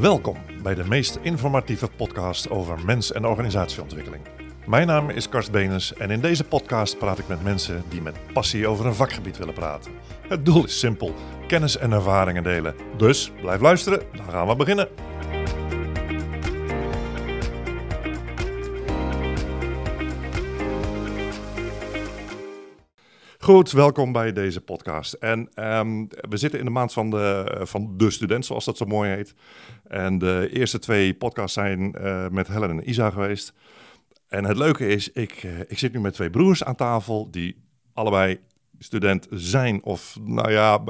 Welkom bij de meest informatieve podcast over mens- en organisatieontwikkeling. Mijn naam is Karst Benes en in deze podcast praat ik met mensen die met passie over een vakgebied willen praten. Het doel is simpel: kennis en ervaringen delen. Dus blijf luisteren, dan gaan we beginnen. Goed, welkom bij deze podcast. En ehm, we zitten in de maand van de, van de student, zoals dat zo mooi heet. En de eerste twee podcasts zijn eh, met Helen en Isa geweest. En het leuke is, ik, eh, ik zit nu met twee broers aan tafel die allebei student zijn. Of nou ja,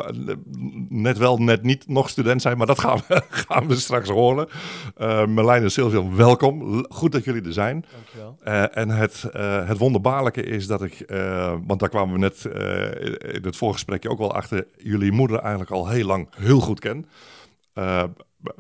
net wel, net niet nog student zijn. Maar dat gaan we, gaan we straks horen. Uh, Merlijn en Sylvia, welkom. Goed dat jullie er zijn. Dankjewel. Uh, en het, uh, het wonderbaarlijke is dat ik, want daar kwamen we net in het voorgesprekje ook wel achter, jullie moeder eigenlijk al heel lang heel goed ken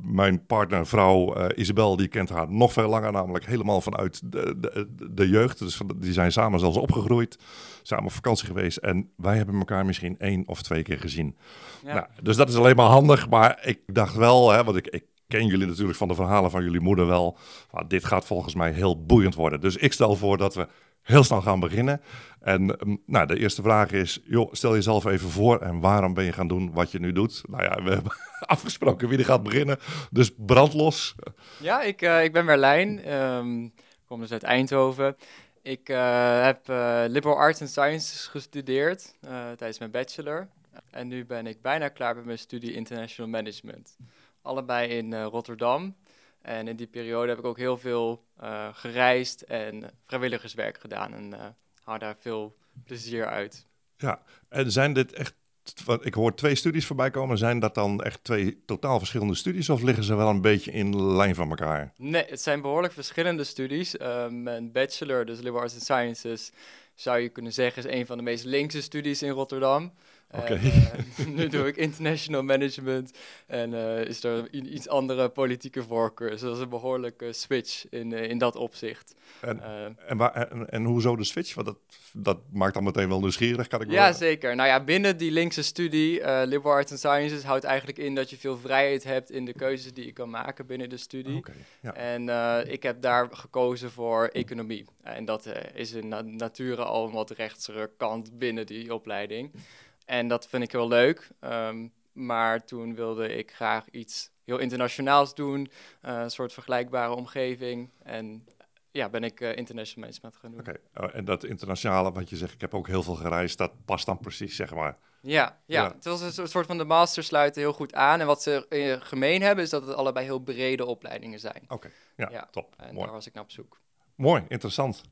mijn partner, vrouw uh, Isabel, die kent haar nog veel langer, namelijk helemaal vanuit de, de, de jeugd. Dus die zijn samen zelfs opgegroeid, samen op vakantie geweest. En wij hebben elkaar misschien één of twee keer gezien. Ja. Nou, dus dat is alleen maar handig. Maar ik dacht wel, hè, want ik, ik ken jullie natuurlijk van de verhalen van jullie moeder wel. Maar dit gaat volgens mij heel boeiend worden. Dus ik stel voor dat we heel snel gaan beginnen. En ehm, nou, de eerste vraag is, joh, stel jezelf even voor en waarom ben je gaan doen wat je nu doet? Nou ja, we hebben afgesproken wie er gaat beginnen, dus brandlos. Ja, ik, uh, ik ben Merlijn, um, kom dus uit Eindhoven. Ik uh, heb uh, Liberal Arts and Sciences gestudeerd tijdens mijn bachelor. En nu ben ik bijna klaar met mijn studie International Management. Allebei in Rotterdam. En in die periode heb ik ook heel veel uh, gereisd en vrijwilligerswerk gedaan. En uh, haal daar veel plezier uit. Ja, en zijn dit echt. Ik hoor twee studies voorbij komen. Zijn dat dan echt twee totaal verschillende studies? Of liggen ze wel een beetje in lijn van elkaar? Nee, het zijn behoorlijk verschillende studies. Uh, mijn bachelor, dus Liberal Arts and Sciences, zou je kunnen zeggen, is een van de meest linkse studies in Rotterdam. Uh, nu doe ik international management en uh, is er iets andere politieke voorkeur. Dus dat is een behoorlijke switch in, uh, in dat opzicht. En, en, waar, en, en, hoezo de switch? Want dat, dat maakt dan meteen wel nieuwsgierig, kan ik Ja, zeker. Nou ja, binnen die linkse studie, Liberal Arts and Sciences, houdt eigenlijk in dat je veel vrijheid hebt in de keuzes die je kan maken binnen de studie. Okay, ja. En ik heb daar gekozen voor economie. En dat is in na nature al een wat rechtsere kant binnen die opleiding. En dat vind ik heel leuk. Um, maar toen wilde ik graag iets heel internationaals doen, uh, een soort vergelijkbare omgeving. En ja, ben ik uh, international management gaan doen. Oké, okay. oh, en dat internationale, wat je zegt, ik heb ook heel veel gereisd, dat past dan precies, zeg maar. Ja, ja, ja. het was een soort van de master sluiten heel goed aan. En wat ze uh, gemeen hebben, is dat het allebei heel brede opleidingen zijn. Oké, okay. ja, ja, top. En Mooi. daar was ik naar op zoek. Mooi, interessant.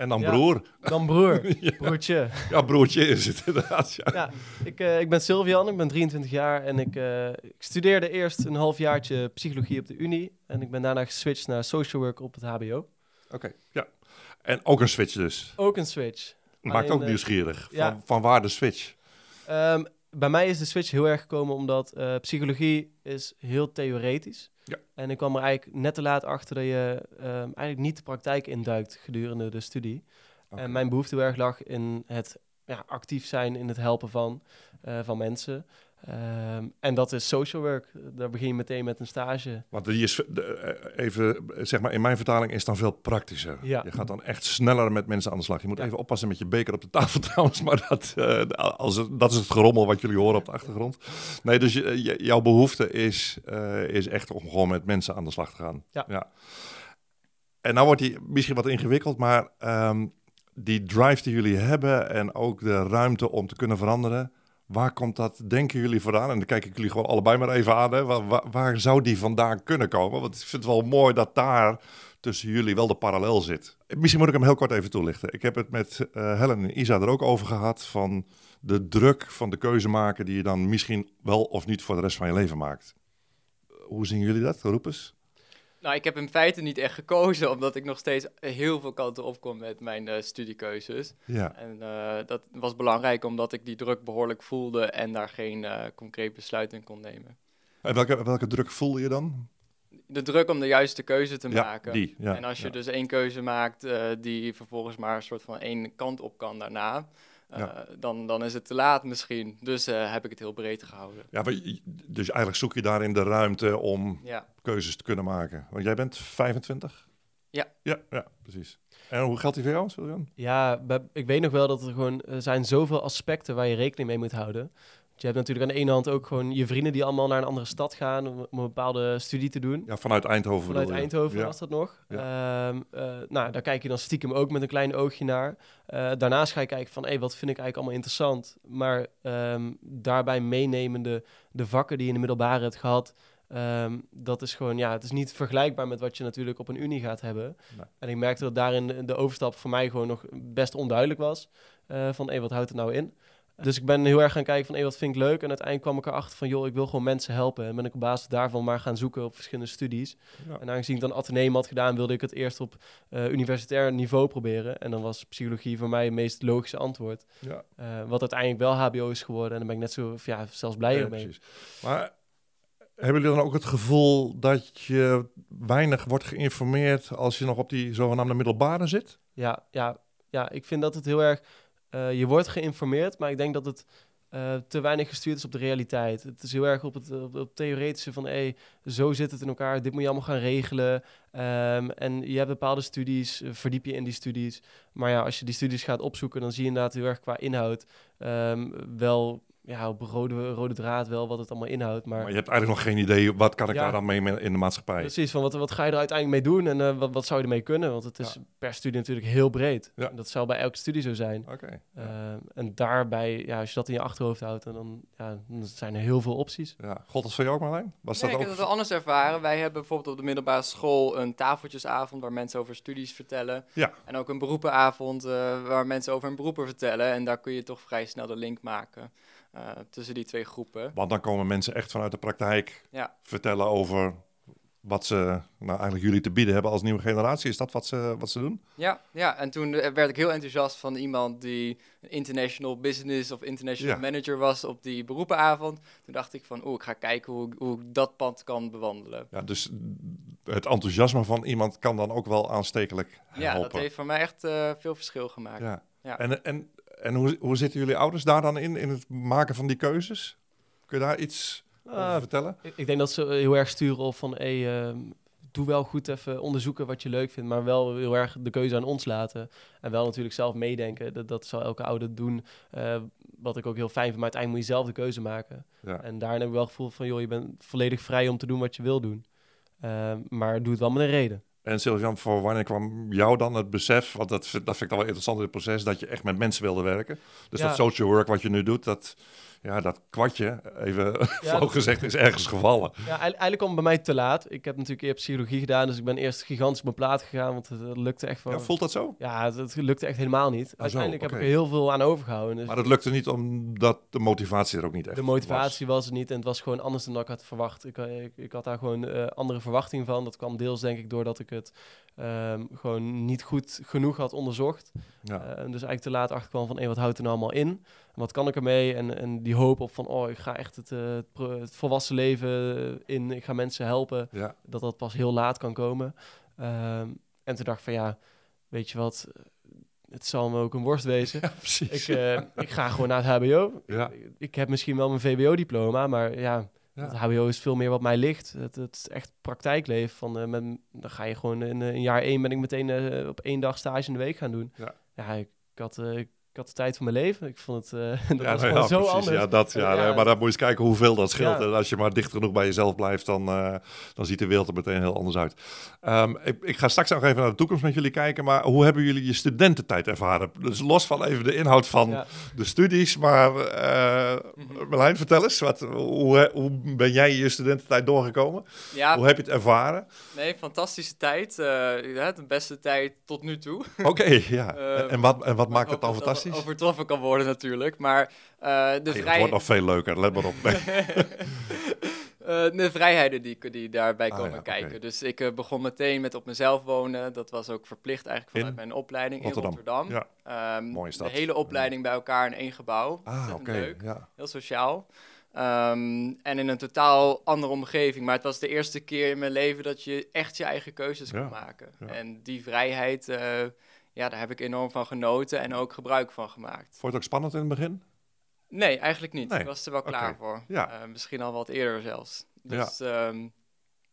En dan ja, broer. Dan broer, ja. broertje. Ja, broertje is het inderdaad. Ja, ja ik, uh, ik ben Sylvian, ik ben 23 jaar en ik, uh, ik studeerde eerst een halfjaartje psychologie op de Unie. En ik ben daarna geswitcht naar social work op het HBO. Oké, okay, ja. En ook een switch dus? Ook een switch. Maakt Alleen, ook nieuwsgierig. Van, van waar de switch? Um, bij mij is de switch heel erg gekomen omdat uh, psychologie is heel theoretisch. En ik kwam er eigenlijk net te laat achter dat je um, eigenlijk niet de praktijk induikt gedurende de studie. Okay. En mijn behoefte heel erg lag in het ja, actief zijn in het helpen van, uh, van mensen. Um, en dat is social work. Daar begin je meteen met een stage. Want die is, even, zeg maar, in mijn vertaling is het dan veel praktischer. Ja. Je gaat dan echt sneller met mensen aan de slag. Je moet ja. even oppassen met je beker op de tafel trouwens, maar dat, uh, als het, dat is het gerommel wat jullie horen op de achtergrond. Nee, dus je, je, jouw behoefte is, uh, is echt om gewoon met mensen aan de slag te gaan. Ja. ja. En nou wordt die misschien wat ingewikkeld, maar um, die drive die jullie hebben en ook de ruimte om te kunnen veranderen Waar komt dat, denken jullie, vandaan? En dan kijk ik jullie gewoon allebei maar even aan. Hè. Waar, zou die vandaan kunnen komen? Want ik vind het wel mooi dat daar tussen jullie wel de parallel zit. Misschien moet ik hem heel kort even toelichten. Ik heb het met uh, Helen en Isa er ook over gehad van de druk van de keuze maken die je dan misschien wel of niet voor de rest van je leven maakt. Hoe zien jullie dat, Roepes? Nou, ik heb in feite niet echt gekozen, omdat ik nog steeds heel veel kanten opkom met mijn uh, studiekeuzes. Ja. En uh, dat was belangrijk, omdat ik die druk behoorlijk voelde en daar geen uh, concreet besluit in kon nemen. En welke, welke druk voelde je dan? De druk om de juiste keuze te ja, maken. Die, ja, en als je ja. dus één keuze maakt die vervolgens maar een soort van één kant op kan daarna, dan, dan is het te laat misschien. Dus heb ik het heel breed gehouden. Ja, dus eigenlijk zoek je daarin de ruimte om keuzes te kunnen maken. Want jij bent 25? Ja. Ja, ja precies. En hoe geldt die voor jou? Ja, ik weet nog wel dat er gewoon er zijn zoveel aspecten waar je rekening mee moet houden. Je hebt natuurlijk aan de ene hand ook gewoon je vrienden die allemaal naar een andere stad gaan om, een bepaalde studie te doen. Ja, vanuit Eindhoven. Vanuit Eindhoven was dat nog. Ja. Ehm, eh, nou, daar kijk je dan stiekem ook met een klein oogje naar. Uh, daarnaast ga je kijken van, hé, wat vind ik eigenlijk allemaal interessant? Maar um, daarbij meenemende de vakken die je in de middelbare hebt gehad, Ehm, dat is gewoon, ja, het is niet vergelijkbaar met wat je natuurlijk op een unie gaat hebben. En ik merkte dat daarin de, overstap voor mij gewoon nog best onduidelijk was. Uh, van, hé, wat houdt het nou in? Dus ik ben heel erg gaan kijken van, hé, wat vind ik leuk? En uiteindelijk kwam ik erachter van, joh, ik wil gewoon mensen helpen. En ben ik op basis daarvan maar gaan zoeken op verschillende studies. En aangezien ik dan ateneum had gedaan, wilde ik het eerst op uh, universitair niveau proberen. En dan was psychologie voor mij het meest logische antwoord. Ja. Uh, wat uiteindelijk wel HBO is geworden. En dan ben ik net zo, ja, zelfs blij ja, mee. Precies. Maar hebben jullie dan ook het gevoel dat je weinig wordt geïnformeerd als je nog op die zogenaamde middelbare zit? Ja, ja, ja ik vind dat het heel erg. Uh, je wordt geïnformeerd, maar ik denk dat het uh, te weinig gestuurd is op de realiteit. Het is heel erg op het, op, theoretische van, hé, zo zit het in elkaar, dit moet je allemaal gaan regelen. Um, en je hebt bepaalde studies, uh, verdiep je in die studies. Maar ja, als je die studies gaat opzoeken, dan zie je inderdaad heel erg qua inhoud um, wel ja, op rode, rode draad wel wat het allemaal inhoudt. Maar, maar je hebt eigenlijk nog geen idee, wat kan ik daar dan mee in de maatschappij? Precies, van wat, wat ga je er uiteindelijk mee doen en uh, wat, wat zou je ermee kunnen? Want het is per studie natuurlijk heel breed. Ja. Dat zou bij elke studie zo zijn. Oké. Uh, en daarbij, ja, als je dat in je achterhoofd houdt, dan, ja, dan zijn er heel veel opties. Ja. God, is voor jou ook Marlijn? Was nee, dat ook... ik heb het wel anders ervaren. Wij hebben bijvoorbeeld op de middelbare school een tafeltjesavond waar mensen over studies vertellen. Ja. En ook een beroepenavond uh, waar mensen over hun beroepen vertellen. En daar kun je toch vrij snel de link maken. Uh, tussen die twee groepen. Want dan komen mensen echt vanuit de praktijk ja. vertellen over wat ze nou, eigenlijk jullie te bieden hebben als nieuwe generatie. Is dat wat ze, wat ze doen? Ja, ja, en toen werd ik heel enthousiast van iemand die international business of international manager was op die beroepenavond. Toen dacht ik van, oh, ik ga kijken hoe, hoe ik dat pad kan bewandelen. Ja, dus het enthousiasme van iemand kan dan ook wel aanstekelijk helpen. Ja, dat heeft voor mij echt uh, veel verschil gemaakt. Ja. ja. En, en en hoe, hoe zitten jullie ouders daar dan in, in het maken van die keuzes? Kun je daar iets over ah, vertellen? Ik, denk dat ze heel erg sturen op van, hey, uh, doe wel goed even onderzoeken wat je leuk vindt, maar wel heel erg de keuze aan ons laten. En wel natuurlijk zelf meedenken. Dat, dat zal elke ouder doen. Uh, wat ik ook heel fijn vind, maar uiteindelijk moet je zelf de keuze maken. Ja. En daarin heb ik wel het gevoel van, joh, je bent volledig vrij om te doen wat je wil doen. Uh, maar doe het wel met een reden. En Sylvian, voor wanneer kwam jou dan het besef, want dat, dat vind ik al wel interessant in het proces, dat je echt met mensen wilde werken? Dus dat social work wat je nu doet, dat, ja, dat kwartje, even ja, gezegd, is ergens gevallen. Ja, eigenlijk kwam het bij mij te laat. Ik heb natuurlijk eerst psychologie gedaan, dus ik ben eerst gigantisch op mijn plaat gegaan, want het, lukte echt van... Ja, voelt dat zo? Ja, het, lukte echt helemaal niet. Ah, Uiteindelijk heb ik er heel veel aan overgehouden. Dus maar dat lukte niet omdat de motivatie er ook niet echt De motivatie was. er niet en het was gewoon anders dan ik had verwacht. Ik, ik, ik had daar gewoon uh, andere verwachtingen van. Dat kwam deels denk ik doordat ik het um, gewoon niet goed genoeg had onderzocht. Ja. Uh, dus eigenlijk te laat achterkwam van, hey, wat houdt er nou allemaal in? Wat kan ik ermee? En, en die hoop op van, oh, ik ga echt het, uh, het, volwassen leven in, ik ga mensen helpen. Ja. Dat dat pas heel laat kan komen. Um, en toen dacht ik van, ja, weet je wat, het zal me ook een worst wezen. Ja, ik, uh, ik ga gewoon naar het HBO. Ja. Ik heb misschien wel mijn VWO-diploma, maar ja, het HBO is veel meer wat mij ligt. Het, het is echt praktijkleven. Van, uh, met, dan ga je gewoon in, uh, jaar één ben ik meteen uh, op één dag stage in de week gaan doen. Ja, ja ik, ik had, ik ik had de tijd van mijn leven. Ik vond het uh, dat ja, was ja, zo precies. anders. Ja, dat, ja, ja, maar dan moet je eens kijken hoeveel dat scheelt. En als je maar dicht genoeg bij jezelf blijft, dan, uh, dan ziet de wereld er meteen heel anders uit. Um, ik, ik, ga straks nog even naar de toekomst met jullie kijken. Maar hoe hebben jullie je studententijd ervaren? Dus los van even de inhoud van de studies. Maar uh, Marlijn, vertel eens. Wat, hoe, hoe ben jij je studententijd doorgekomen? Ja, hoe heb je het ervaren? Nee, fantastische tijd. de beste tijd tot nu toe. Oké, ja. en, wat, en wat maakt het dan fantastisch? Overtroffen kan worden natuurlijk. Maar uh, de vrijheid... Het wordt nog veel leuker, let maar op. uh, de vrijheden die, die daarbij ah, komen kijken. Dus ik uh, begon meteen met op mezelf wonen. Dat was ook verplicht eigenlijk vanuit mijn opleiding Rotterdam. in Rotterdam. Ja. Um, Mooie stad. De hele opleiding bij elkaar in één gebouw. Ah, oké. Leuk. Ja. Heel sociaal. Um, en in een totaal andere omgeving. Maar het was de eerste keer in mijn leven dat je echt je eigen keuzes kon maken. En die vrijheid ja, daar heb ik enorm van genoten en ook gebruik van gemaakt. Vond je het ook spannend in het begin? Nee, eigenlijk niet. Nee. Ik was er wel klaar voor. Ja. Eh, misschien al wat eerder zelfs. Ja. Dus ehm,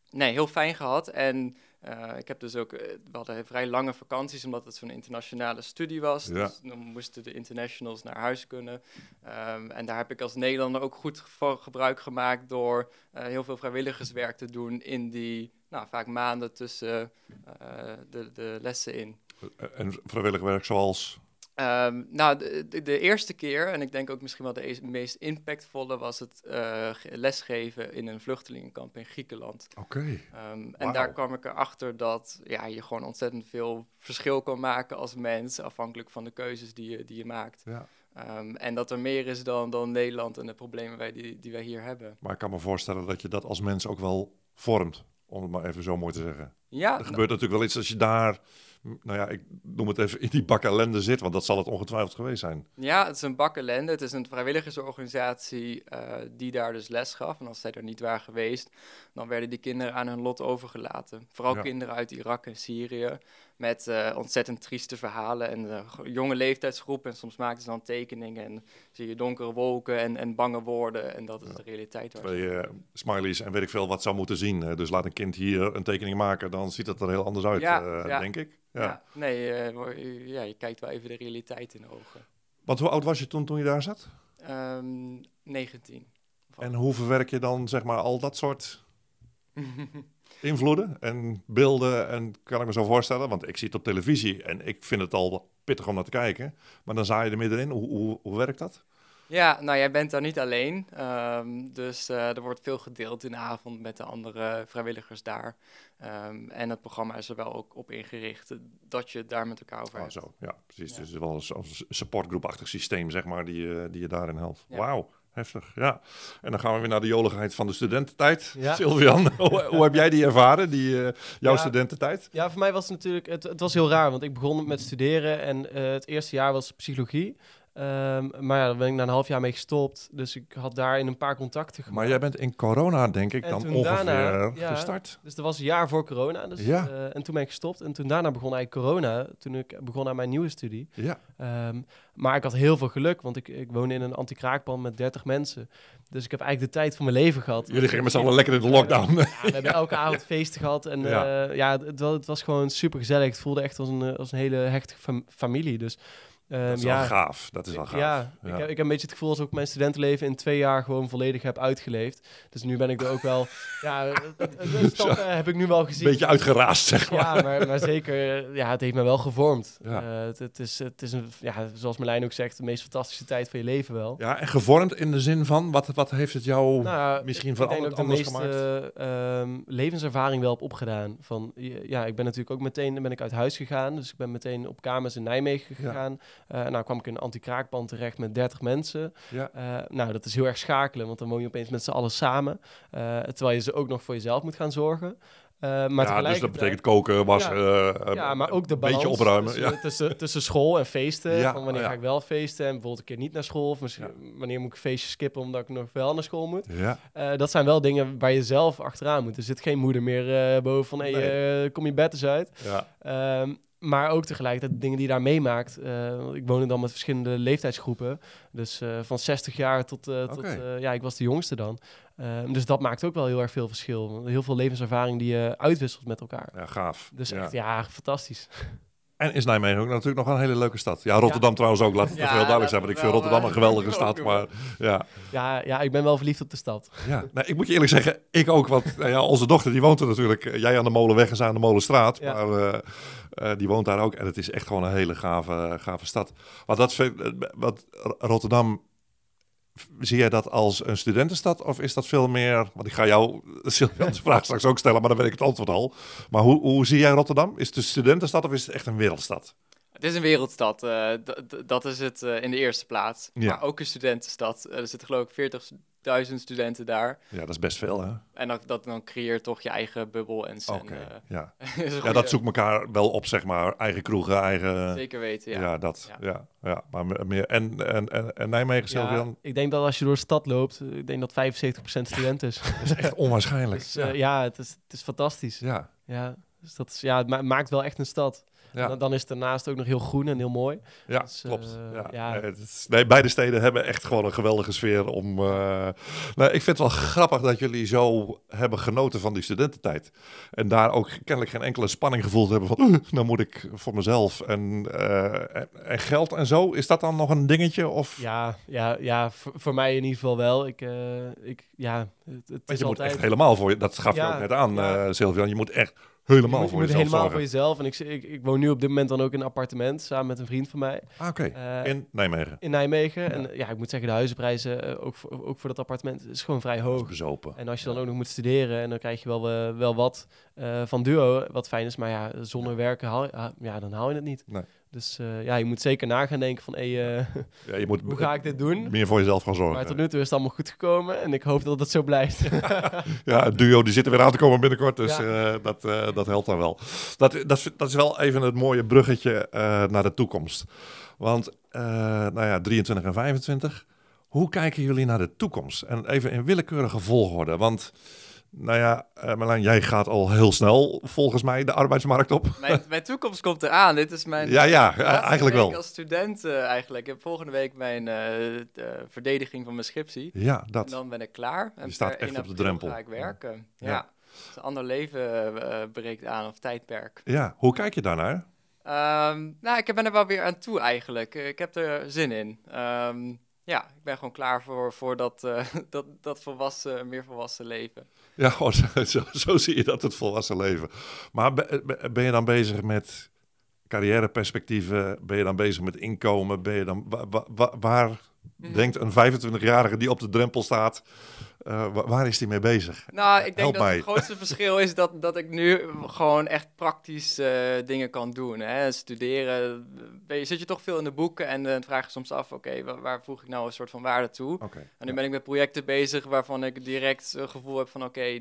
nee, heel fijn gehad. En eh, ik heb dus ook, eh, we hadden vrij lange vakanties omdat het zo'n internationale studie was. Ja. Dus dan moesten de internationals naar huis kunnen. Ehm, en daar heb ik als Nederlander ook goed voor gebruik gemaakt door heel veel vrijwilligerswerk te doen in die, nou, vaak maanden tussen de, de lessen in. En vrijwillig werk zoals... Ehm, nou, de, de, de eerste keer, en ik denk ook misschien wel de ees- meest impactvolle, was het eh, ge- lesgeven in een vluchtelingenkamp in Griekenland. Oké. Ehm, en daar kwam ik erachter dat ja, je gewoon ontzettend veel verschil kan maken als mens, afhankelijk van de keuzes die je, die je maakt. Ja. Ehm, en dat er meer is dan, dan Nederland en de problemen wij, die, die wij hier hebben. Maar ik kan me voorstellen dat je dat als mens ook wel vormt. Om het maar even zo mooi te zeggen. Ja, Er gebeurt natuurlijk wel iets als je daar, nou ja, ik noem het even, in die bak ellende zit. Want dat zal het ongetwijfeld geweest zijn. Ja, het is een bak ellende. Het is een vrijwilligersorganisatie eh, die daar dus les gaf. En als zij er niet waren geweest, dan werden die kinderen aan hun lot overgelaten. Vooral Ja. kinderen uit Irak en Syrië. Met eh, ontzettend trieste verhalen en jonge leeftijdsgroepen. En soms maakten ze dan tekeningen en zie je donkere wolken en, en bange woorden. En dat is Ja. de realiteit. waar Twee eh, smileys en weet ik veel wat zou moeten zien. dus laat een kind hier een tekening maken, dan ziet het er heel anders uit, ja. denk ik. Ja. nee, eh, ja, je kijkt wel even de realiteit in de ogen. Want hoe oud was je toen, toen je daar zat? Ehm 19. En hoe verwerk je dan zeg maar al dat soort invloeden en beelden en kan ik me zo voorstellen, want ik zie het op televisie en ik vind het al pittig om naar te kijken, maar dan zaai je er middenin. Hoe, hoe, hoe werkt dat? Ja, nou jij bent daar niet alleen. Ehm, dus eh, er wordt veel gedeeld in de avond met de andere vrijwilligers daar. Ehm, en het programma is er wel ook op ingericht eh, dat je het daar met elkaar over Oh, hebt. zo, ja, precies. Ja. Dus wel een, een supportgroepachtig systeem, zeg maar, die, je- die je daarin helpt. Ja. Wauw, heftig, ja. En dan gaan we weer naar de joligheid van de studententijd. Ja. Sylvian, hoe, hoe heb jij die ervaren, die, eh, jouw Ja. studententijd? Ja, voor mij was het natuurlijk, het, het was heel raar, want ik begon met studeren en eh, het eerste jaar was psychologie. Ehm, maar ja, daar ben ik na een half jaar mee gestopt, dus ik had daarin een paar contacten gemaakt. Maar jij bent in corona, denk ik, En dan ongeveer daarna, ja. gestart. Dus dat was een jaar voor corona, dus, Ja. eh, en toen ben ik gestopt. En toen daarna begon eigenlijk corona, toen ik begon aan mijn nieuwe studie. Ja, Ehm, maar ik had heel veel geluk, want ik, ik woonde in een anti-kraakpand met 30 mensen. Dus ik heb eigenlijk de tijd van mijn leven gehad. jullie gingen met z'n allen lekker in de lockdown. Ja, we hebben elke avond feesten gehad. En Ja. ja, ja het, het was, gewoon super gezellig. Het voelde echt als een, eh, als een hele hechtige fam- familie. Dus ehm, dat is ja, wel gaaf, dat is wel gaaf. ja, Ik, heb, ik heb een beetje het gevoel alsof ik mijn studentenleven in twee jaar gewoon volledig heb uitgeleefd. Dus nu ben ik er ook wel... ja, de stappen heb ik nu wel gezien. Beetje uitgeraasd, zeg maar. Ja, maar, maar zeker, ja, het heeft me wel gevormd. Ja. Eh, het, het is, het is een, ja, zoals Marlijn ook zegt, de meest fantastische tijd van je leven wel. Ja, en gevormd in de zin van, wat, wat heeft het jou... Nou, misschien van denk ander- dat ik de anders meeste ehm, levenservaring wel heb opgedaan. Van, ja, ik ben natuurlijk ook meteen ben ik uit huis gegaan. Dus ik ben meteen op kamers in Nijmegen Ja. Eh nou kwam ik in een anti-kraakpand terecht met 30 mensen. Ja. Eh, nou, dat is heel erg schakelen, want dan woon je opeens met z'n allen samen. Eh, terwijl je ze ook nog voor jezelf moet gaan zorgen. Maar ja, dus dat betekent koken, wassen, ja, maar ook de een balans beetje opruimen. tussen, Ja. tussen, tussen school en feesten. Ja, van wanneer ga ik wel feesten en bijvoorbeeld een keer niet naar school. Of misschien, wanneer moet ik een feestje skippen omdat ik nog wel naar school moet. Ja, dat zijn wel dingen waar je zelf achteraan moet. Er zit geen moeder meer boven van, hey, Nee. kom je bed eens uit. ja, Ehm, maar ook tegelijkertijd dingen die je daar meemaakt. Want ik woonde dan met verschillende leeftijdsgroepen. Dus eh, van 60 jaar tot... eh, tot ja, ik was de jongste dan. Ehm, dus dat maakt ook wel heel erg veel verschil. Heel veel levenservaring die je uitwisselt met elkaar. ja, gaaf. Dus ja. echt, ja, fantastisch. En is Nijmegen ook natuurlijk nog een hele leuke stad. Ja, Rotterdam trouwens ook, laat het Ja, even heel duidelijk zijn. Want ik vind Rotterdam een eh, geweldige ook stad. Maar ja, Ja, ja, ik ben wel verliefd op de stad. ja. Nee, ik moet je eerlijk zeggen, ik ook. Want nou ja, onze dochter die woont er natuurlijk. eh, Jij aan de Molenweg en zij aan de Molenstraat. Ja. Maar eh, eh, die woont daar ook. En het is echt gewoon een hele gave, gave stad. Want dat, vind- wat Rotterdam... Zie jij dat als een studentenstad of is dat veel meer... Want ik ga jou Sylvian's vraag straks ook stellen, maar dan weet ik het antwoord al. Maar hoe, hoe zie jij Rotterdam? Is het een studentenstad of is het echt een wereldstad? Het is een wereldstad, eh, dat is het eh, in de eerste plaats. Ja. Maar ook een studentenstad. Eh, er zitten geloof ik 40.000 studenten daar. Ja, dat is best veel, hè? En dat, dat dan creëert toch je eigen bubbel en Oké, en, eh, ja. Ja, dat zoekt elkaar wel op, zeg maar. Eigen kroegen, eigen... Zeker weten, Ja, ja. dat. Ja. Ja. Ja, maar me- meer... En, en, en, en Nijmegen, Sylvian? Ja, ik denk dat als je door de stad loopt, ik denk dat 75% student is. Dat is echt onwaarschijnlijk. Dus ja. eh, ja, het is, het is fantastisch. ja. Ja, dus dat is, ja, het ma- maakt wel echt een stad. Ja. Dan, dan is het daarnaast ook nog heel groen en heel mooi. Ja, Dus, klopt. eh, ja. Nee, beide steden hebben echt gewoon een geweldige sfeer om... eh, nou, ik vind het wel grappig dat jullie zo hebben genoten van die studententijd. En daar ook kennelijk geen enkele spanning gevoeld hebben van... "Oeh, nou moet ik voor mezelf en, eh, en, en geld en zo. Is dat dan nog een dingetje? Of Ja, ja, ja voor, voor mij in ieder geval wel. Ik, ik, ja, het, het je moet altijd... echt helemaal voor je... Dat gaf je ook net aan, Sylvian. Je moet echt helemaal je moet, je voor jezelf helemaal zorgen. voor jezelf. En ik, ik, ik woon nu op dit moment dan ook in een appartement samen met een vriend van mij Ah, Oké, eh, in Nijmegen. in Nijmegen. En ja, ik moet zeggen, de huizenprijzen, eh, ook, voor, ook voor dat appartement, is gewoon vrij hoog. bezopen. En als je dan ook nog moet studeren en dan krijg je wel, eh, wel wat eh, van duo, wat fijn is. Maar ja, zonder werken, haal, ja, dan haal je het niet. Nee. Dus eh, ja, je moet zeker na gaan denken van, hey, eh, Ja, je moet hoe ga ik dit doen? meer voor jezelf gaan zorgen. Maar tot nu toe is het allemaal goed gekomen en ik hoop dat het zo blijft. Ja, het duo die zit er weer aan te komen binnenkort, dus Ja. eh, dat, dat helpt dan wel. Dat, dat, is- dat is wel even het mooie bruggetje naar de toekomst. Want, nou ja, 23 en 25. Hoe kijken jullie naar de toekomst? En even in willekeurige volgorde. Want, nou ja, eh Marlijn, jij gaat al heel snel volgens mij de arbeidsmarkt op. Mijn, mijn toekomst komt eraan. Dit is mijn Ja, ja, laatste eigenlijk wel. als student eh, eigenlijk. Ik heb volgende week mijn eh, de verdediging van mijn scriptie. Ja, En dat. dan ben ik klaar. En Je staat echt 1 op de drempel. ga ik werken. Ja. Ja. Dus een ander leven eh, breekt aan, of tijdperk. Ja, hoe kijk je daarnaar? Ehm, nou, ik ben er wel weer aan toe eigenlijk. Eh, Ik heb er zin in. Ehm, ja, ik ben gewoon klaar voor, voor dat, eh, dat, dat volwassen, meer volwassen leven. Ja, oh, zo, zo, zo zie je dat, het volwassen leven. Maar be- be- ben je dan bezig met carrièreperspectieven? Ben je dan bezig met inkomen? Ben je dan, wa- wa- wa- waar Mhm. denkt een 25-jarige die op de drempel staat, eh, wa- waar is die mee bezig? Nou, ik denk Help dat mij. het grootste verschil is dat, dat ik nu gewoon echt praktisch eh, dingen kan doen. Hè? Studeren, ben je, zit je toch veel in de boeken en dan vraag je soms af, oké, wa- waar voeg ik nou een soort van waarde toe? En nu ben ik met projecten bezig waarvan ik direct een gevoel heb van, oké,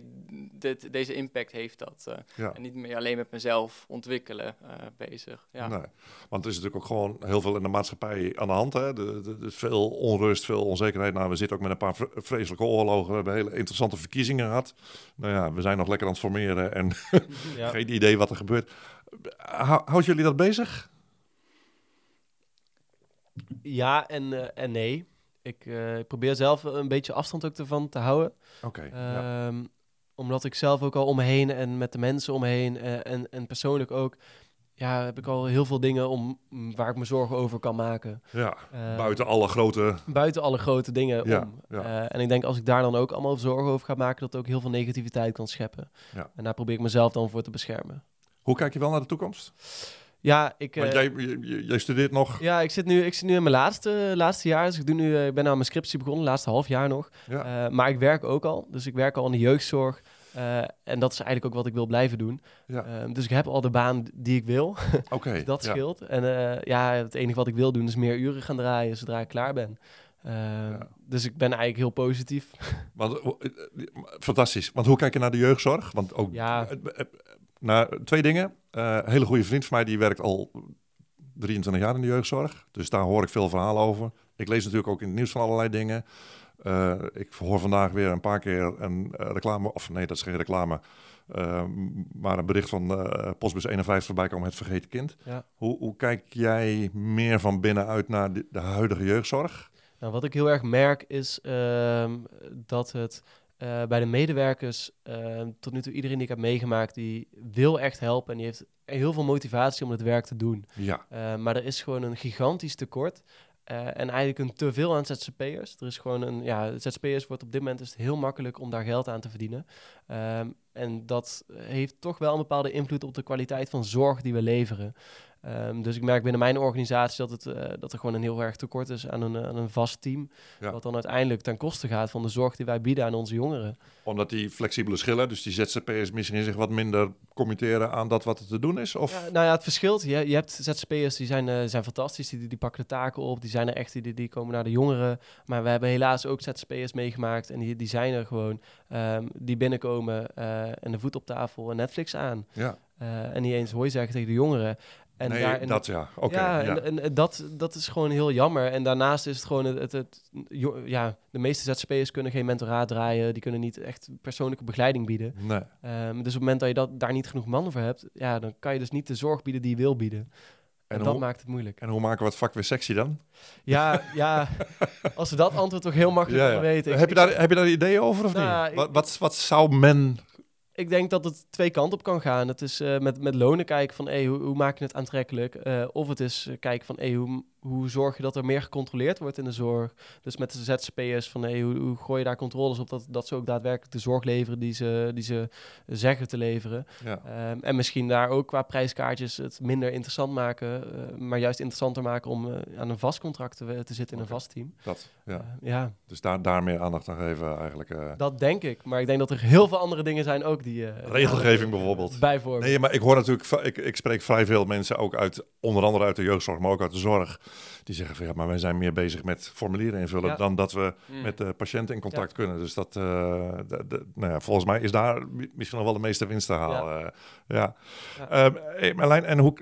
dit, deze impact heeft dat. eh. Ja. En niet meer alleen met mezelf ontwikkelen eh, bezig. Ja. Nee. Want er is natuurlijk ook gewoon heel veel in de maatschappij aan de hand. Hè? De, de, de- veel onrust, veel onzekerheid. Nou, we zitten ook met een paar vre- vreselijke oorlogen. We hebben hele interessante verkiezingen gehad. Nou ja, we zijn nog lekker aan het formeren en ja. geen idee wat er gebeurt. Hou- Houdt jullie dat bezig? ja en, eh, en nee. Ik eh, ik probeer zelf een beetje afstand ook ervan te houden. Oké. ja. Ehm, Omdat ik zelf ook al om me heen en met de mensen om me heen eh, en, en persoonlijk ook... Ja, heb ik al heel veel dingen om, m, waar ik me zorgen over kan maken. ja. Eh, Buiten alle grote... buiten alle grote dingen Ja, om. ja. Eh, en ik denk als ik daar dan ook allemaal zorgen over ga maken, dat het ook heel veel negativiteit kan scheppen. Ja. En daar probeer ik mezelf dan voor te beschermen. Hoe kijk je wel naar de toekomst? Ja, ik, Want eh, jij, jij studeert nog. ja, ik, zit nu, ik zit nu in mijn laatste, laatste jaar. Dus ik, doe nu, ik ben aan mijn scriptie begonnen, laatste half jaar nog. Ja. Maar ik werk ook al. Dus ik werk al in de jeugdzorg. Eh, en dat is eigenlijk ook wat ik wil blijven doen. Ja. Eh, dus ik heb al de baan die ik wil. Oké. dat ja. scheelt. En eh, ja, het enige wat ik wil doen is meer uren gaan draaien zodra ik klaar ben. Eh, Dus ik ben eigenlijk heel positief. Want, eh, fantastisch. Want hoe kijk je naar de jeugdzorg? Want ook Ja. nou, twee dingen. Een hele goede vriend van mij die werkt al 23 jaar in de jeugdzorg. Dus daar hoor ik veel verhalen over. Ik lees natuurlijk ook in het nieuws van allerlei dingen. Eh, ik hoor vandaag weer een paar keer een eh, reclame, of nee, dat is geen reclame, eh, maar een bericht van Postbus 51 voorbij komen, het vergeten kind. Ja. Hoe, hoe kijk jij meer van binnenuit naar de, de huidige jeugdzorg? Nou, wat ik heel erg merk is ehm, dat het bij de medewerkers, ehm, tot nu toe iedereen die ik heb meegemaakt, die wil echt helpen en die heeft heel veel motivatie om het werk te doen. Ja, maar er is gewoon een gigantisch tekort. Eh, en eigenlijk een teveel aan ZZP'ers. Er is gewoon een, ja, ZZP'ers wordt op dit moment is heel makkelijk om daar geld aan te verdienen. Ehm, en dat heeft toch wel een bepaalde invloed op de kwaliteit van zorg die we leveren. Ehm, dus ik merk binnen mijn organisatie dat, het, eh, dat er gewoon een heel erg tekort is aan een, aan een vast team. Ja. Wat dan uiteindelijk ten koste gaat van de zorg die wij bieden aan onze jongeren. omdat die flexibele schillen, dus die ZZP'ers misschien zich wat minder committeren aan dat wat er te doen is? Of? Ja, nou ja, het verschilt. Je, je hebt ZZP'ers die zijn, eh, zijn fantastisch, die, die pakken de taken op, die zijn er echt, die, die komen naar de jongeren. Maar we hebben helaas ook ZZP'ers meegemaakt en die, die zijn er gewoon, ehm, die binnenkomen eh, en de voet op tafel en Netflix aan. Ja, Eh, en niet eens hooi zeggen tegen de jongeren. En nee, daar- en- dat ja. Oké. ja, ja. en, en, dat, dat is gewoon heel jammer. En daarnaast is het gewoon het, het, ja, de meeste ZZP'ers kunnen geen mentoraat draaien, die kunnen niet echt persoonlijke begeleiding bieden. Nee. Ehm, dus op het moment dat je dat, daar niet genoeg mannen voor hebt, ja, dan kan je dus niet de zorg bieden die je wil bieden. En, En dat hoe- maakt het moeilijk. En hoe maken we het vak weer sexy dan? Ja, ja, als we dat antwoord toch heel makkelijk Ja, willen ja. weten. Ik- Heb, je daar, heb je daar ideeën over of Nou, niet? ik- wat, wat, wat zou men... Ik denk dat het twee kanten op kan gaan. Het is eh, met, met lonen kijken van hey, hoe, hoe maak je het aantrekkelijk? Eh, of het is eh, kijken van hey, hoe, hoe zorg je dat er meer gecontroleerd wordt in de zorg? Dus met de ZZP'ers van hey, hoe, hoe gooi je daar controles op dat, dat ze ook daadwerkelijk de zorg leveren die ze, die ze zeggen te leveren? Ja. Ehm, en misschien daar ook qua prijskaartjes het minder interessant maken, eh, maar juist interessanter maken om eh, aan een vast contract te, te zitten in een vast team. Dat, ja. Eh, ja, Dus daar, daar meer aandacht aan geven eigenlijk. eh. dat denk ik. Maar ik denk dat er heel veel andere dingen zijn ook die... Regelgeving bijvoorbeeld. Bijvoorbeeld. Nee, maar ik hoor natuurlijk, ik, ik spreek vrij veel mensen ook uit, onder andere uit de jeugdzorg, maar ook uit de zorg, die zeggen van ja, maar wij zijn meer bezig met formulieren invullen Ja. dan dat we Mm. met de patiënt in contact kunnen. Dus dat, eh, nou ja, volgens mij is daar mi- misschien nog wel de meeste winst te halen. Ja. ja. Hey, Marlijn, en hoe,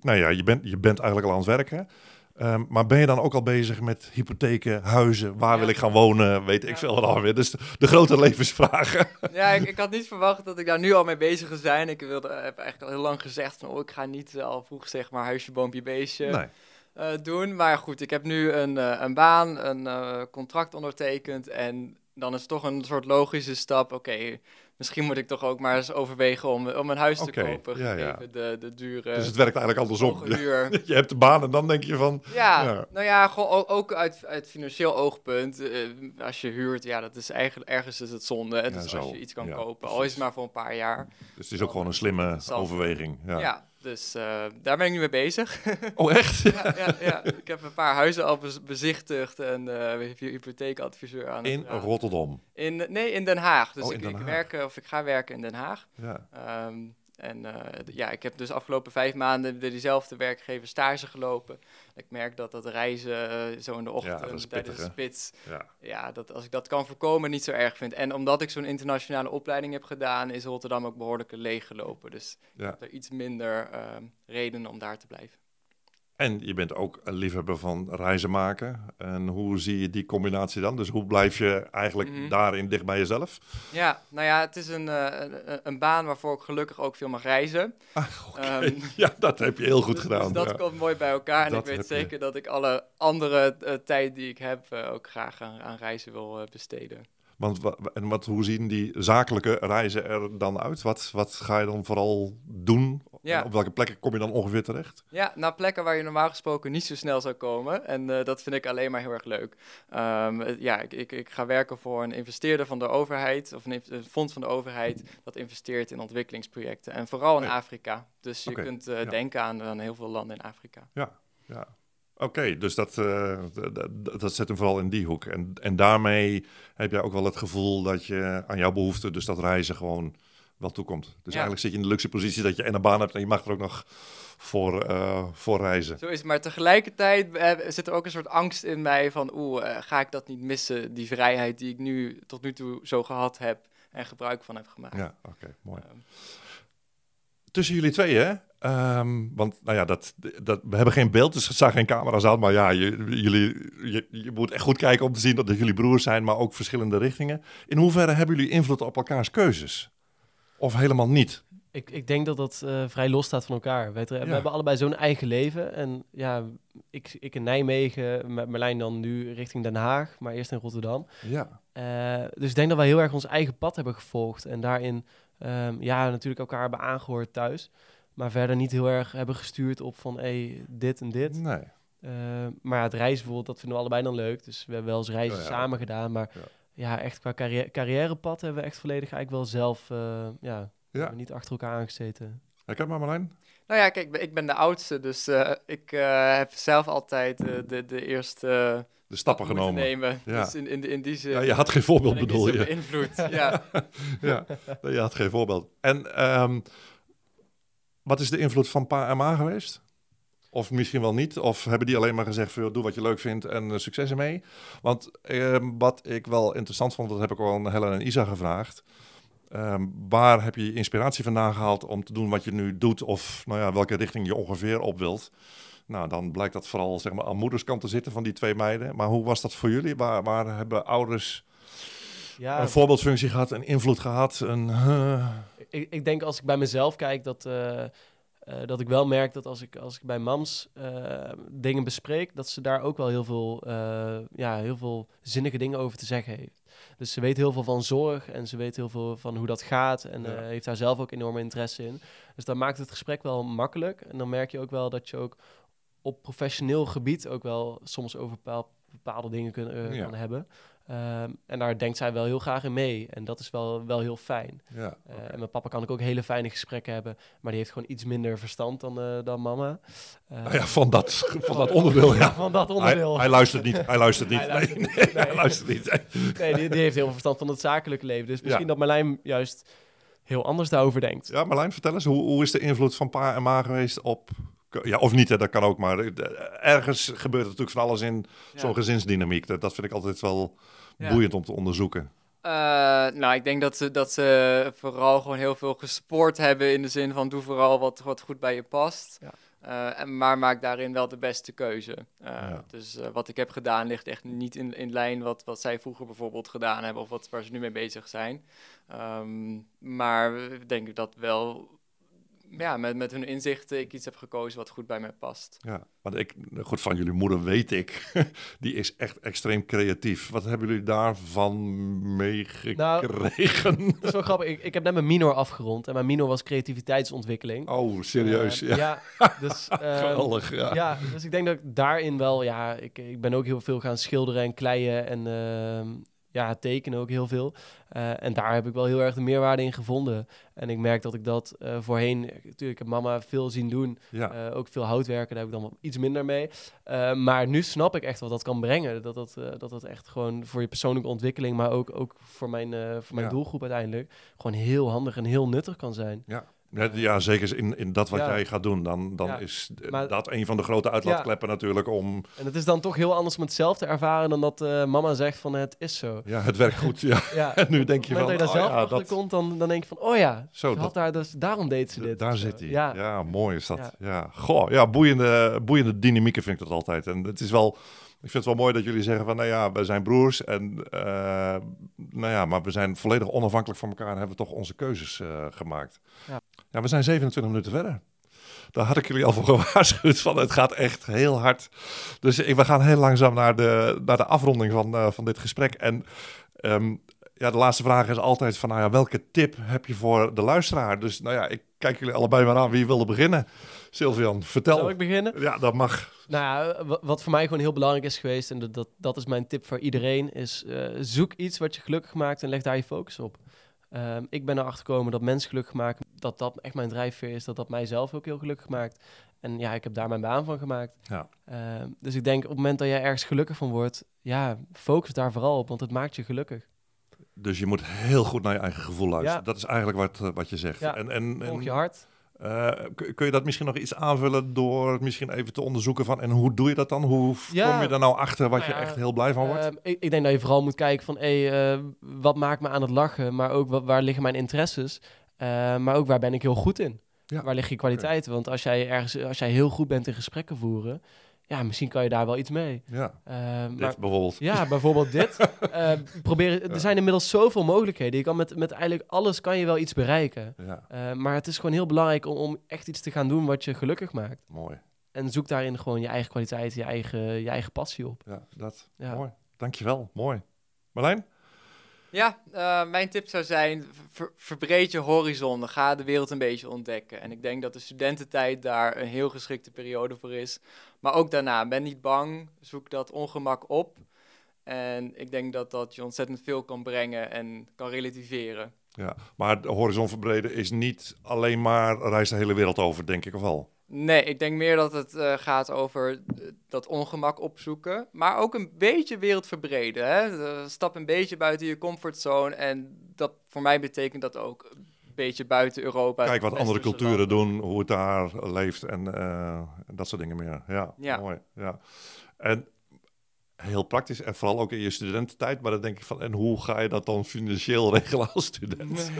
nou ja, je bent, je bent eigenlijk al aan het werken. Ehm, maar ben je dan ook al bezig met hypotheken, huizen, waar Ja. wil ik gaan wonen, weet ik Ja. veel wat alweer. Dus de, de grote levensvragen. Ja, ik, ik had niet verwacht dat ik daar nu al mee bezig zou zijn. Ik wilde, heb eigenlijk al heel lang gezegd van, oh, ik ga niet eh, al vroeg zeg maar huisje, boompje, beestje Nee. Eh, doen. Maar goed, ik heb nu een, eh, een baan, een eh, contract ondertekend en dan is het toch een soort logische stap. Oké, misschien moet ik toch ook maar eens overwegen om, om een huis te kopen, ja, de, de dure Dus het werkt eigenlijk andersom. Je hebt de baan en dan denk je van, Ja, Ja. nou ja, gewoon ook uit, uit financieel oogpunt. als je huurt, ja, dat is eigenlijk ergens is het zonde. Dus als je iets kan kopen, al is het maar voor een paar jaar. dus het is ook gewoon een slimme overweging. Ja. Dus eh, daar ben ik nu mee bezig. Oh, echt? ja, ja, ja, ik heb een paar huizen al bez- bezichtigd en eh hypotheekadviseur aan het In praten. Rotterdam. In, nee, in Den Haag. Dus Oh, ik, Den ik Haag. werk, eh, of ik ga werken in Den Haag. Ja. Ehm, en eh, ja, ik heb dus afgelopen vijf maanden bij diezelfde werkgever stage gelopen. Ik merk dat dat reizen eh, zo in de ochtend dat is tijdens de spits, ja. ja, dat als ik dat kan voorkomen, niet zo erg vind. En omdat ik zo'n internationale opleiding heb gedaan, is Rotterdam ook behoorlijk leeggelopen. Dus ik heb er iets minder ehm, reden om daar te blijven. En je bent ook een liefhebber van reizen maken. En hoe zie je die combinatie dan? Dus hoe blijf je eigenlijk Mhm. daarin dicht bij jezelf? Ja, nou ja, het is een, eh, een, een baan waarvoor ik gelukkig ook veel mag reizen. Oké, Ehm, ja, dat heb je heel goed dus, gedaan. Dus dat ja. komt mooi bij elkaar. En Dat ik weet je. zeker dat ik alle andere eh, tijd die ik heb eh, ook graag aan, aan reizen wil besteden. Want wa- en wat, hoe zien die zakelijke reizen er dan uit? Wat, wat ga je dan vooral doen? Ja. Op welke plekken kom je dan ongeveer terecht? Ja, naar plekken waar je normaal gesproken niet zo snel zou komen. En eh, dat vind ik alleen maar heel erg leuk. Ehm, ja, ik, ik, ik ga werken voor een investeerder van de overheid, of een, fonds van de overheid, dat investeert in ontwikkelingsprojecten. En vooral in Oh. Afrika. Dus je kunt eh, ja. denken aan, aan heel veel landen in Afrika. Ja, ja. Oké, dus dat, eh, dat zet hem vooral in die hoek. En, en daarmee heb jij ook wel het gevoel dat je aan jouw behoeften, dus dat reizen gewoon wel toekomt. Dus Ja. eigenlijk zit je in de luxe positie dat je en een baan hebt en je mag er ook nog voor, eh, voor reizen. Zo is het. Maar tegelijkertijd eh, zit er ook een soort angst in mij van, oeh, eh, ga ik dat niet missen? Die vrijheid die ik nu tot nu toe zo gehad heb en gebruik van heb gemaakt. Ja, oké, mooi. Tussen jullie tweeën, hè? Ehm, want nou ja, dat, dat, we hebben geen beeld, dus het zijn geen camera's aan. Maar ja, je, jullie, je, je moet echt goed kijken om te zien dat jullie broers zijn, maar ook verschillende richtingen. In hoeverre hebben jullie invloed op elkaars keuzes? Of helemaal niet? Ik, ik denk dat dat eh, vrij los staat van elkaar. We Ja. hebben allebei zo'n eigen leven. En ja, ik, ik in Nijmegen, met Merlijn dan nu richting Den Haag, maar eerst in Rotterdam. Ja. Eh, dus ik denk dat wij heel erg ons eigen pad hebben gevolgd. En daarin, ehm, ja, natuurlijk elkaar hebben aangehoord thuis. Maar verder niet heel erg hebben gestuurd op van, hé, dit en dit. Nee. Eh, maar ja, het reizen bijvoorbeeld, dat vinden we allebei dan leuk. Dus we hebben wel eens reizen Ja, ja. samen gedaan. Maar Ja. ja, echt qua carrière, carrièrepad hebben we echt volledig eigenlijk wel zelf, eh, ja, Ja. hebben we niet achter elkaar aangezeten. Herken maar Marlijn? Nou ja, kijk, ik ben- ik ben de oudste, dus eh, ik eh, heb zelf altijd de, de eerste De stappen genomen. nemen. Ja. Dus in, in, in die zin Ja, je had geen voorbeeld, bedoel je? beïnvloed. ja. ja, je had geen voorbeeld. En ehm, wat is de invloed van pa en ma geweest? Of misschien wel niet? Of hebben die alleen maar gezegd, van, doe wat je leuk vindt en eh, succes ermee? Want ehm, wat ik wel interessant vond, dat heb ik al aan Helen en Isa gevraagd. Ehm, waar heb je je inspiratie vandaan gehaald om te doen wat je nu doet? Of nou ja, welke richting je ongeveer op wilt? Nou, dan blijkt dat vooral zeg maar, aan moederskant te zitten van die twee meiden. Maar hoe was dat voor jullie? Waar, waar hebben ouders ja, een voorbeeldfunctie gehad, een invloed gehad? Een, ik, ik, denk als ik bij mezelf kijk dat, uh, dat ik wel merk dat als ik, als ik bij mams uh, dingen bespreek, dat ze daar ook wel heel veel, ja, heel veel zinnige dingen over te zeggen heeft. Dus ze weet heel veel van zorg en ze weet heel veel van hoe dat gaat en heeft daar zelf ook enorme interesse in. Dus dat maakt het gesprek wel makkelijk. En dan merk je ook wel dat je ook op professioneel gebied ook wel soms over bepaalde dingen kunnen kan hebben. Ehm, en daar denkt zij wel heel graag in mee. En dat is wel, wel heel fijn. Ja, uh, en mijn papa kan ik ook hele fijne gesprekken hebben. Maar die heeft gewoon iets minder verstand dan, uh, dan mama. Uh, ja, van dat, van dat onderdeel, ja. Van dat onderdeel. Hij, hij luistert niet. Hij luistert niet. hij luistert nee, niet. Nee, hij luistert niet. nee, die, die, heeft heel veel verstand van het zakelijke leven. Dus misschien dat Marlijn juist heel anders daarover denkt. Ja, Marlijn, vertel eens. Hoe, hoe is de invloed van pa en ma geweest op ja, of niet, hè, dat kan ook. Maar ergens gebeurt er natuurlijk van alles in zo'n gezinsdynamiek. Dat, dat vind ik altijd wel boeiend om te onderzoeken. Uh, nou, ik denk dat ze, dat ze vooral gewoon heel veel gesport hebben in de zin van doe vooral wat, wat goed bij je past. Ja. Uh, en, maar maak daarin wel de beste keuze. Uh, Dus wat ik heb gedaan ligt echt niet in, in lijn wat, wat zij vroeger bijvoorbeeld gedaan hebben of wat, waar ze nu mee bezig zijn. Um, maar ik denk dat wel ja, met, met hun inzichten ik iets heb gekozen wat goed bij mij past. Ja, want ik, goed, van jullie moeder weet ik, die is echt extreem creatief. Wat hebben jullie daarvan meegekregen? Nou, dat is wel grappig. Ik, ik heb net mijn minor afgerond en mijn minor was creativiteitsontwikkeling. Oh, serieus? Uh, ja. dus, uh, Geweldig, ja. ja. Dus ik denk dat ik daarin wel, ja, ik, ik ben ook heel veel gaan schilderen en kleien en... Uh, ja, tekenen ook heel veel. Uh, en daar heb ik wel heel erg de meerwaarde in gevonden. En ik merk dat ik dat uh, voorheen, natuurlijk, ik heb mama veel zien doen. Ja. Uh, ook veel houtwerken, daar heb ik dan iets minder mee. maar nu snap ik echt wat dat kan brengen. Dat dat, dat dat echt gewoon voor je persoonlijke ontwikkeling, maar ook, ook voor mijn, voor mijn ja. doelgroep uiteindelijk, gewoon heel handig en heel nuttig kan zijn. Ja. Ja, zeker in, in dat wat jij gaat doen. Dan, dan is dat een van de grote uitlaatkleppen natuurlijk om... En het is dan toch heel anders om het zelf te ervaren dan dat uh, mama zegt van het is zo. Ja, het werkt goed. Ja. en nu denk je van... Als je daar oh, zelf achter dat... komt, dan, dan denk je van... Oh ja, zo, dat... daar dus, daarom deed ze dit. Daar zit hij. Ja. ja, mooi is dat. Ja. Goh, ja, boeiende, boeiende dynamieken vind ik dat altijd. En het is wel... Ik vind het wel mooi dat jullie zeggen van, nou ja, we zijn broers en, uh, nou ja, maar we zijn volledig onafhankelijk van elkaar en hebben toch onze keuzes uh, gemaakt. Ja. Ja, we zijn 27 minuten verder. Daar had ik jullie al voor gewaarschuwd van, het gaat echt heel hard. Dus we gaan heel langzaam naar de, naar de afronding van, uh, van dit gesprek. En um, ja, de laatste vraag is altijd van, nou ja, welke tip heb je voor de luisteraar? Dus nou ja, ik kijk jullie allebei maar aan wie wilde beginnen. Sylvian, vertel. Zal ik beginnen? Ja, dat mag. Nou, wat voor mij gewoon heel belangrijk is geweest, en dat, dat, is mijn tip voor iedereen, is uh, zoek iets wat je gelukkig maakt en leg daar je focus op. Um, ik ben erachter gekomen dat mensen gelukkig maken, dat dat echt mijn drijfveer is, dat dat mijzelf ook heel gelukkig maakt. En ja, ik heb daar mijn baan van gemaakt. Ja. Um, dus ik denk op het moment dat jij ergens gelukkig van wordt, ja, focus daar vooral op, want het maakt je gelukkig. Dus je moet heel goed naar je eigen gevoel luisteren. Dat is eigenlijk wat, eh, wat je zegt. Ja. En, en, Volg je hart. Uh, kun je dat misschien nog iets aanvullen door misschien even te onderzoeken van en hoe doe je dat dan? Hoe kom je er nou achter wat je nou echt heel blij van wordt? Uh, ik, ik, denk dat je vooral moet kijken van hey, uh, wat maakt me aan het lachen, maar ook wat, waar liggen mijn interesses, maar ook waar ben ik heel goed in? Ja. Waar liggen je kwaliteiten? Want als jij ergens, als jij heel goed bent in gesprekken voeren, ja, misschien kan je daar wel iets mee. Ja, uh, maar, bijvoorbeeld. Ja, bijvoorbeeld dit. Uh, probeer, Er zijn inmiddels zoveel mogelijkheden. Je kan met, met eigenlijk alles kan je wel iets bereiken. Ja. Uh, maar het is gewoon heel belangrijk om, om echt iets te gaan doen wat je gelukkig maakt. Mooi. En zoek daarin gewoon je eigen kwaliteit, je eigen, je eigen passie op. Ja, dat. Ja. Mooi. Dankjewel. Mooi. Marlijn? Ja, uh, mijn tip zou zijn: verbreed je horizon. Ga de wereld een beetje ontdekken. En ik denk dat de studententijd daar een heel geschikte periode voor is. Maar ook daarna, ben niet bang. Zoek dat ongemak op. En ik denk dat dat je ontzettend veel kan brengen en kan relativeren. Ja, maar de horizon verbreden is niet alleen maar reis de hele wereld over, denk ik of wel? Nee, ik denk meer dat het uh, gaat over eh, dat ongemak opzoeken, maar ook een beetje wereld verbreden. Hè? Stap een beetje buiten je comfortzone en dat voor mij betekent dat ook een beetje buiten Europa. Kijk wat andere culturen doen, hoe het daar leeft en uh, dat soort dingen meer. Ja, ja. mooi. Ja. En heel praktisch en vooral ook in je studententijd. Maar dan denk ik van, en hoe ga je dat dan financieel regelen als student?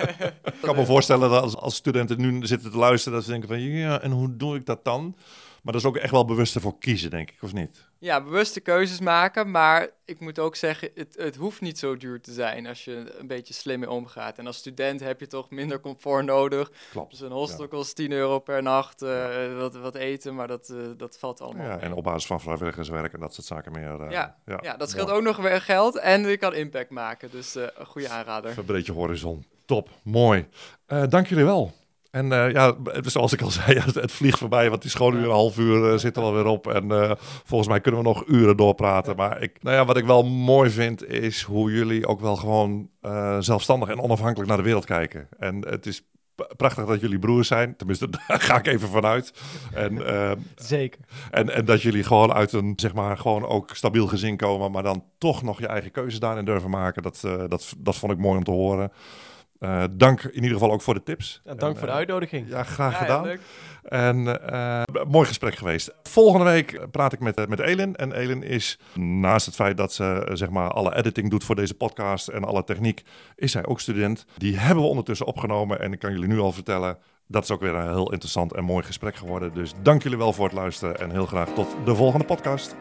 ik kan me voorstellen dat als, als studenten nu zitten te luisteren, dat ze denken van, ja, en hoe doe ik dat dan? Maar dat is ook echt wel bewust ervoor kiezen, denk ik, of niet? Ja, bewuste keuzes maken, maar ik moet ook zeggen, het, het hoeft niet zo duur te zijn als je een beetje slim mee omgaat. En als student heb je toch minder comfort nodig. Klopt. Dus een hostel kost 10 euro per nacht, uh, wat, wat eten, maar dat, uh, dat valt allemaal ja, En op basis van vrijwilligerswerk en dat soort zaken meer. Uh, ja, ja, ja, dat scheelt mooi. ook nog weer geld en je kan impact maken. Dus een goede aanrader. Verbreed je horizon. Top, mooi. dank jullie wel. En uh, ja, zoals ik al zei, het, vliegt voorbij, want die school nu een half uur uh, zit er alweer op. En uh, volgens mij kunnen we nog uren doorpraten. Maar ik, nou ja, wat ik wel mooi vind, is hoe jullie ook wel gewoon zelfstandig en onafhankelijk naar de wereld kijken. En het is prachtig dat jullie broers zijn. Tenminste, daar ga ik even vanuit. En, Zeker. En, en dat jullie gewoon uit een, zeg maar, gewoon ook stabiel gezin komen, maar dan toch nog je eigen keuzes daarin durven maken. Dat, dat, dat vond ik mooi om te horen. Uh, dank in ieder geval ook voor de tips. Ja, dank en, voor de uitnodiging. Ja, graag Ja, gedaan. ja, en uh, mooi gesprek geweest. Volgende week praat ik met, met Elin. En Elin is, naast het feit dat ze zeg maar alle editing doet voor deze podcast en alle techniek, is zij ook student. Die hebben we ondertussen opgenomen. En ik kan jullie nu al vertellen, dat is ook weer een heel interessant en mooi gesprek geworden. Dus dank jullie wel voor het luisteren en heel graag tot de volgende podcast.